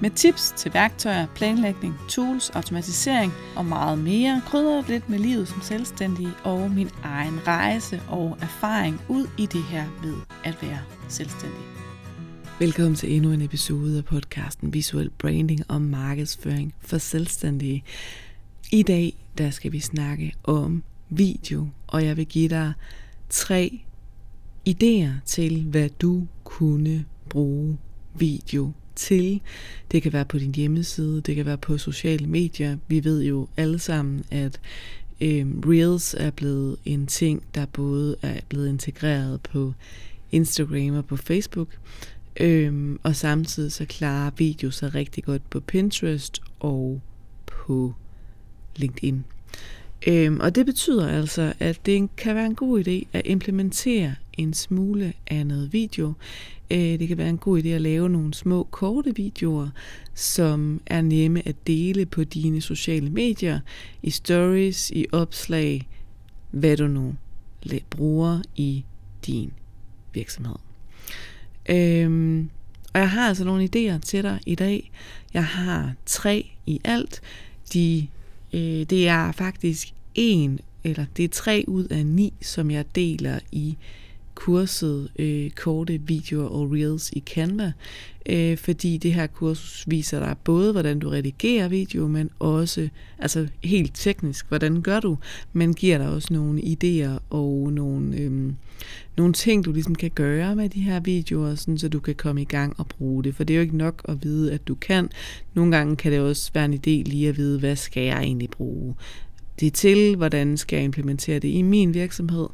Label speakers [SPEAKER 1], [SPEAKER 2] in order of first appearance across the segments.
[SPEAKER 1] med tips til værktøjer, planlægning, tools, automatisering og meget mere. Krydder lidt med livet som selvstændig og min egen rejse og erfaring ud i det her med at være selvstændig. Velkommen til endnu en episode af podcasten Visuel Branding og Markedsføring for Selvstændige. I dag der skal vi snakke om video, og jeg vil give dig tre idéer til, hvad du kunne bruge video til. Det kan være på din hjemmeside, det kan være på sociale medier. Vi ved jo alle sammen, at øh, Reels er blevet en ting, der både er blevet integreret på Instagram og på Facebook. Øhm, og samtidig så klarer video sig rigtig godt på Pinterest og på LinkedIn. Øhm, og det betyder altså, at det kan være en god idé at implementere en smule af noget video. Øh, det kan være en god idé at lave nogle små korte videoer, som er nemme at dele på dine sociale medier, i stories, i opslag, hvad du nu bruger i din virksomhed. Øhm, og jeg har altså nogle idéer til dig i dag. Jeg har tre i alt. De, øh, det er faktisk en, eller det er tre ud af ni, som jeg deler i kurset øh, korte videoer og reels i Canva, øh, fordi det her kursus viser dig både, hvordan du redigerer video, men også altså helt teknisk, hvordan gør du, men giver dig også nogle idéer og nogle, øh, nogle ting, du ligesom kan gøre med de her videoer, sådan, så du kan komme i gang og bruge det. For det er jo ikke nok at vide, at du kan. Nogle gange kan det også være en idé lige at vide, hvad skal jeg egentlig bruge? Det til, hvordan skal jeg implementere det i min virksomhed.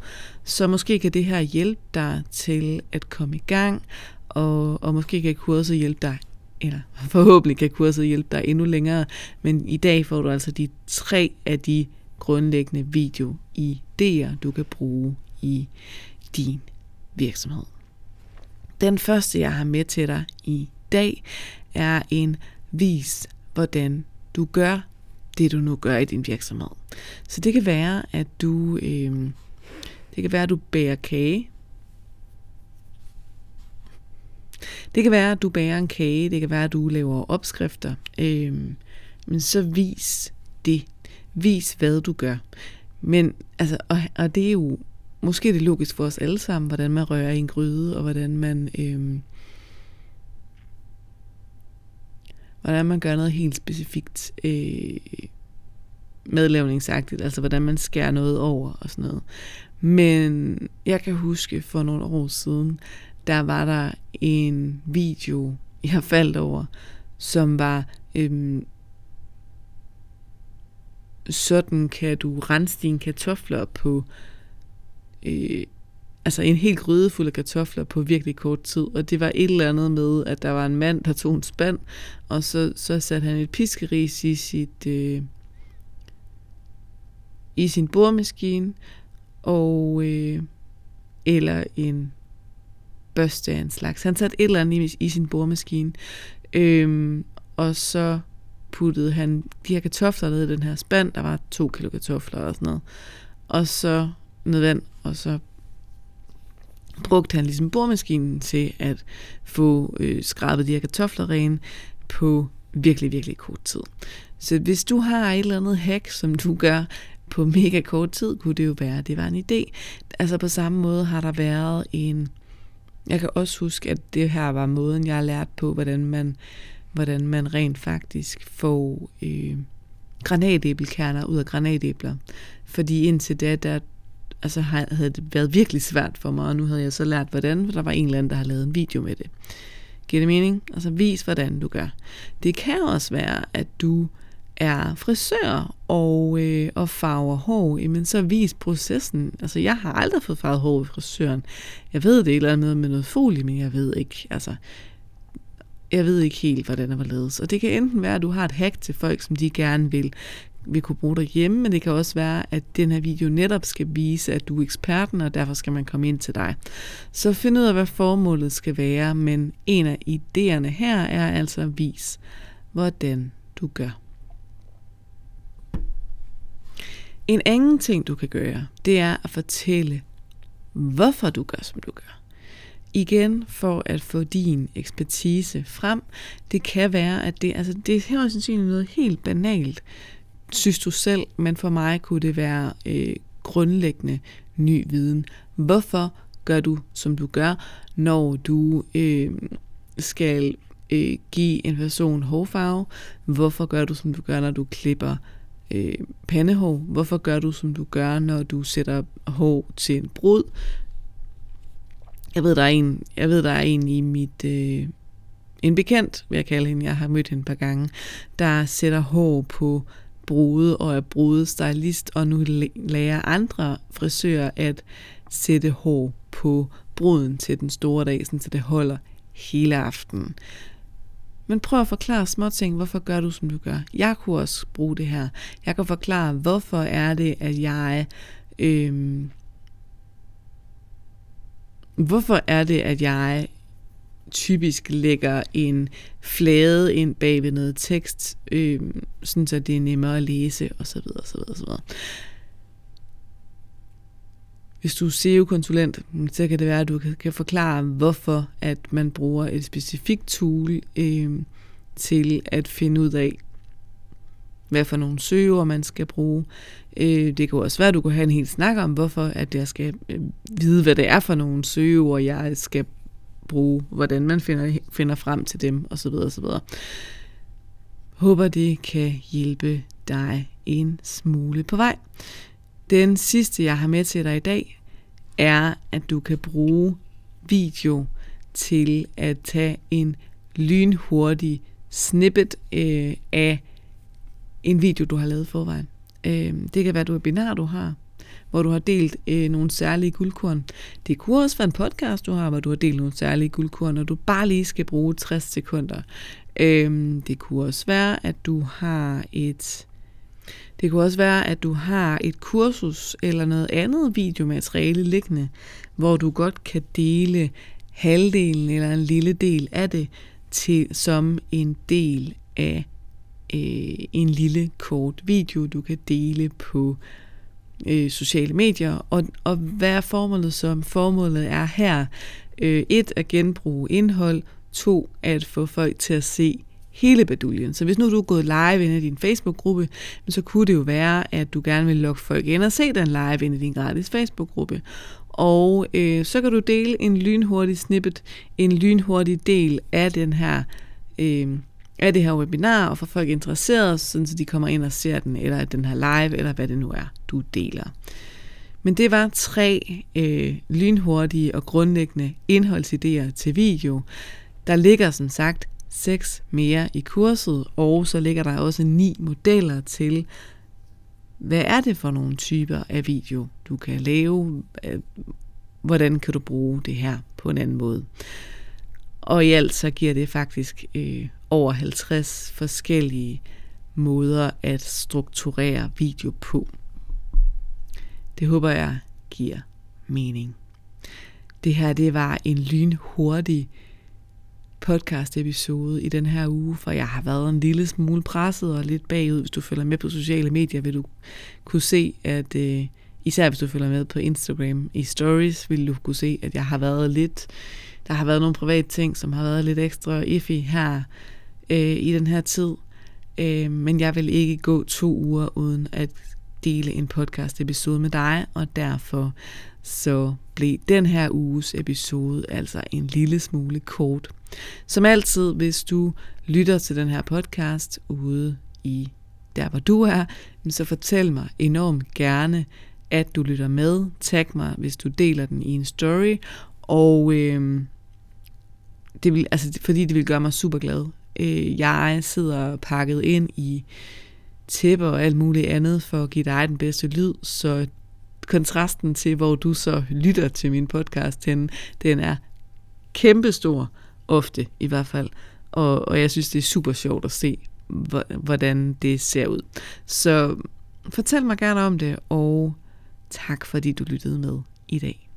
[SPEAKER 1] Så måske kan det her hjælpe dig til at komme i gang, og, og måske kan kurset hjælpe dig, eller forhåbentlig kan kurset hjælpe dig endnu længere, men i dag får du altså de tre af de grundlæggende videoidéer, du kan bruge i din virksomhed. Den første, jeg har med til dig i dag, er en vis, hvordan du gør det, du nu gør i din virksomhed. Så det kan være, at du, øh, det kan være, at du bærer kage. Det kan være, at du bærer en kage. Det kan være, at du laver opskrifter. Øh, men så vis det. Vis, hvad du gør. Men, altså, og, og det er jo måske det logisk for os alle sammen, hvordan man rører i en gryde, og hvordan man øh, hvordan man gør noget helt specifikt øh, medlavningsagtigt, altså hvordan man skærer noget over og sådan noget. Men jeg kan huske for nogle år siden, der var der en video, jeg faldt over, som var, øhm, sådan kan du rense dine kartofler på øh, altså en helt gryde fuld af kartofler på virkelig kort tid. Og det var et eller andet med, at der var en mand, der tog en spand, og så, så satte han et piskeris i sit... Øh, i sin boremaskine, og øh, eller en børste af en slags. Han satte et eller andet i, i sin boremaskine, øh, og så puttede han de her kartofler ned i den her spand, der var to kilo kartofler og sådan noget, og så noget vand, og så brugte han ligesom boremaskinen til at få øh, skrabet de her kartofler rene på virkelig, virkelig kort tid. Så hvis du har et eller andet hack, som du gør på mega kort tid, kunne det jo være, at det var en idé. Altså på samme måde har der været en... Jeg kan også huske, at det her var måden, jeg lærte på, hvordan man, hvordan man rent faktisk får øh, granatæbelkerner ud af granatæbler. Fordi indtil da, der altså havde det været virkelig svært for mig, og nu havde jeg så lært, hvordan, for der var en eller anden, der har lavet en video med det. Giver det mening? Altså vis, hvordan du gør. Det kan også være, at du er frisør og, øh, og farver hår, men så vis processen. Altså, jeg har aldrig fået farvet hår i frisøren. Jeg ved det eller andet med noget folie, men jeg ved ikke, altså, jeg ved ikke helt, hvordan det var lavet. Og det kan enten være, at du har et hack til folk, som de gerne vil vil kunne bruge derhjemme, men det kan også være, at den her video netop skal vise, at du er eksperten, og derfor skal man komme ind til dig. Så find ud af, hvad formålet skal være, men en af idéerne her er altså at vise, hvordan du gør. En anden ting, du kan gøre, det er at fortælle, hvorfor du gør, som du gør. Igen for at få din ekspertise frem. Det kan være, at det, altså det er højst sandsynligt noget helt banalt, synes du selv, men for mig kunne det være øh, grundlæggende ny viden. Hvorfor gør du, som du gør, når du øh, skal øh, give en person hårfarve? Hvorfor gør du, som du gør, når du klipper øh, pandehår? Hvorfor gør du, som du gør, når du sætter hår til en brud? Jeg ved, der er en, jeg ved, der er en i mit... Øh, en bekendt, vil jeg kalde hende, jeg har mødt hende et par gange, der sætter hår på brude og er brudestylist, og nu lærer andre frisører at sætte hår på bruden til den store dag, så det holder hele aftenen. Men prøv at forklare småting, hvorfor gør du, som du gør. Jeg kunne også bruge det her. Jeg kan forklare, hvorfor er det, at jeg... Øh, hvorfor er det, at jeg typisk lægger en flade ind bag ved noget tekst, øh, sådan så det er nemmere at læse, og så videre, så videre, så videre. Hvis du er SEO-konsulent, så kan det være, at du kan forklare, hvorfor at man bruger et specifikt tool øh, til at finde ud af, hvad for nogle søgeord man skal bruge. Øh, det kan også være, at du kan have en hel snak om, hvorfor at jeg skal øh, vide, hvad det er for nogle søgeord, jeg skal bruge, hvordan man finder, finder frem til dem osv. osv. Håber det kan hjælpe dig en smule på vej. Den sidste, jeg har med til dig i dag, er, at du kan bruge video til at tage en lynhurtig snippet øh, af en video, du har lavet forvejen. Øh, det kan være et webinar, du har, hvor du har delt øh, nogle særlige guldkorn. Det kunne også være en podcast, du har, hvor du har delt nogle særlige guldkorn, og du bare lige skal bruge 60 sekunder. Øh, det kunne også være, at du har et... Det kunne også være, at du har et kursus eller noget andet videomateriale liggende, hvor du godt kan dele halvdelen eller en lille del af det til som en del af øh, en lille kort video, du kan dele på øh, sociale medier. Og, og hvad er formålet som? Formålet er her øh, et at genbruge indhold, to at få folk til at se hele baduljen. Så hvis nu du er gået live ind i din Facebook-gruppe, så kunne det jo være, at du gerne vil lokke folk ind og se den live ind i din gratis Facebook-gruppe. Og øh, så kan du dele en lynhurtig snippet, en lynhurtig del af den her øh, af det her webinar, og få folk interesseret, så de kommer ind og ser den, eller den her live, eller hvad det nu er, du deler. Men det var tre øh, lynhurtige og grundlæggende indholdsidéer til video. Der ligger som sagt seks mere i kurset, og så ligger der også ni modeller til, hvad er det for nogle typer af video, du kan lave, hvordan kan du bruge det her på en anden måde. Og i alt så giver det faktisk øh, over 50 forskellige måder at strukturere video på. Det håber jeg giver mening. Det her det var en lynhurtig podcast episode i den her uge, for jeg har været en lille smule presset og lidt bagud. Hvis du følger med på sociale medier, vil du kunne se, at øh, især hvis du følger med på Instagram i stories, vil du kunne se, at jeg har været lidt, der har været nogle private ting, som har været lidt ekstra iffy her øh, i den her tid. Øh, men jeg vil ikke gå to uger uden at dele en podcast episode med dig, og derfor så blev den her uges episode altså en lille smule kort. Som altid, hvis du lytter til den her podcast ude i der, hvor du er, så fortæl mig enormt gerne, at du lytter med. Tag mig, hvis du deler den i en story, og øh, det vil, altså, fordi det vil gøre mig super glad. Øh, jeg sidder pakket ind i tæpper og alt muligt andet for at give dig den bedste lyd, så kontrasten til, hvor du så lytter til min podcast den, den er kæmpestor, ofte i hvert fald. Og, og jeg synes, det er super sjovt at se, hvordan det ser ud. Så fortæl mig gerne om det, og tak fordi du lyttede med i dag.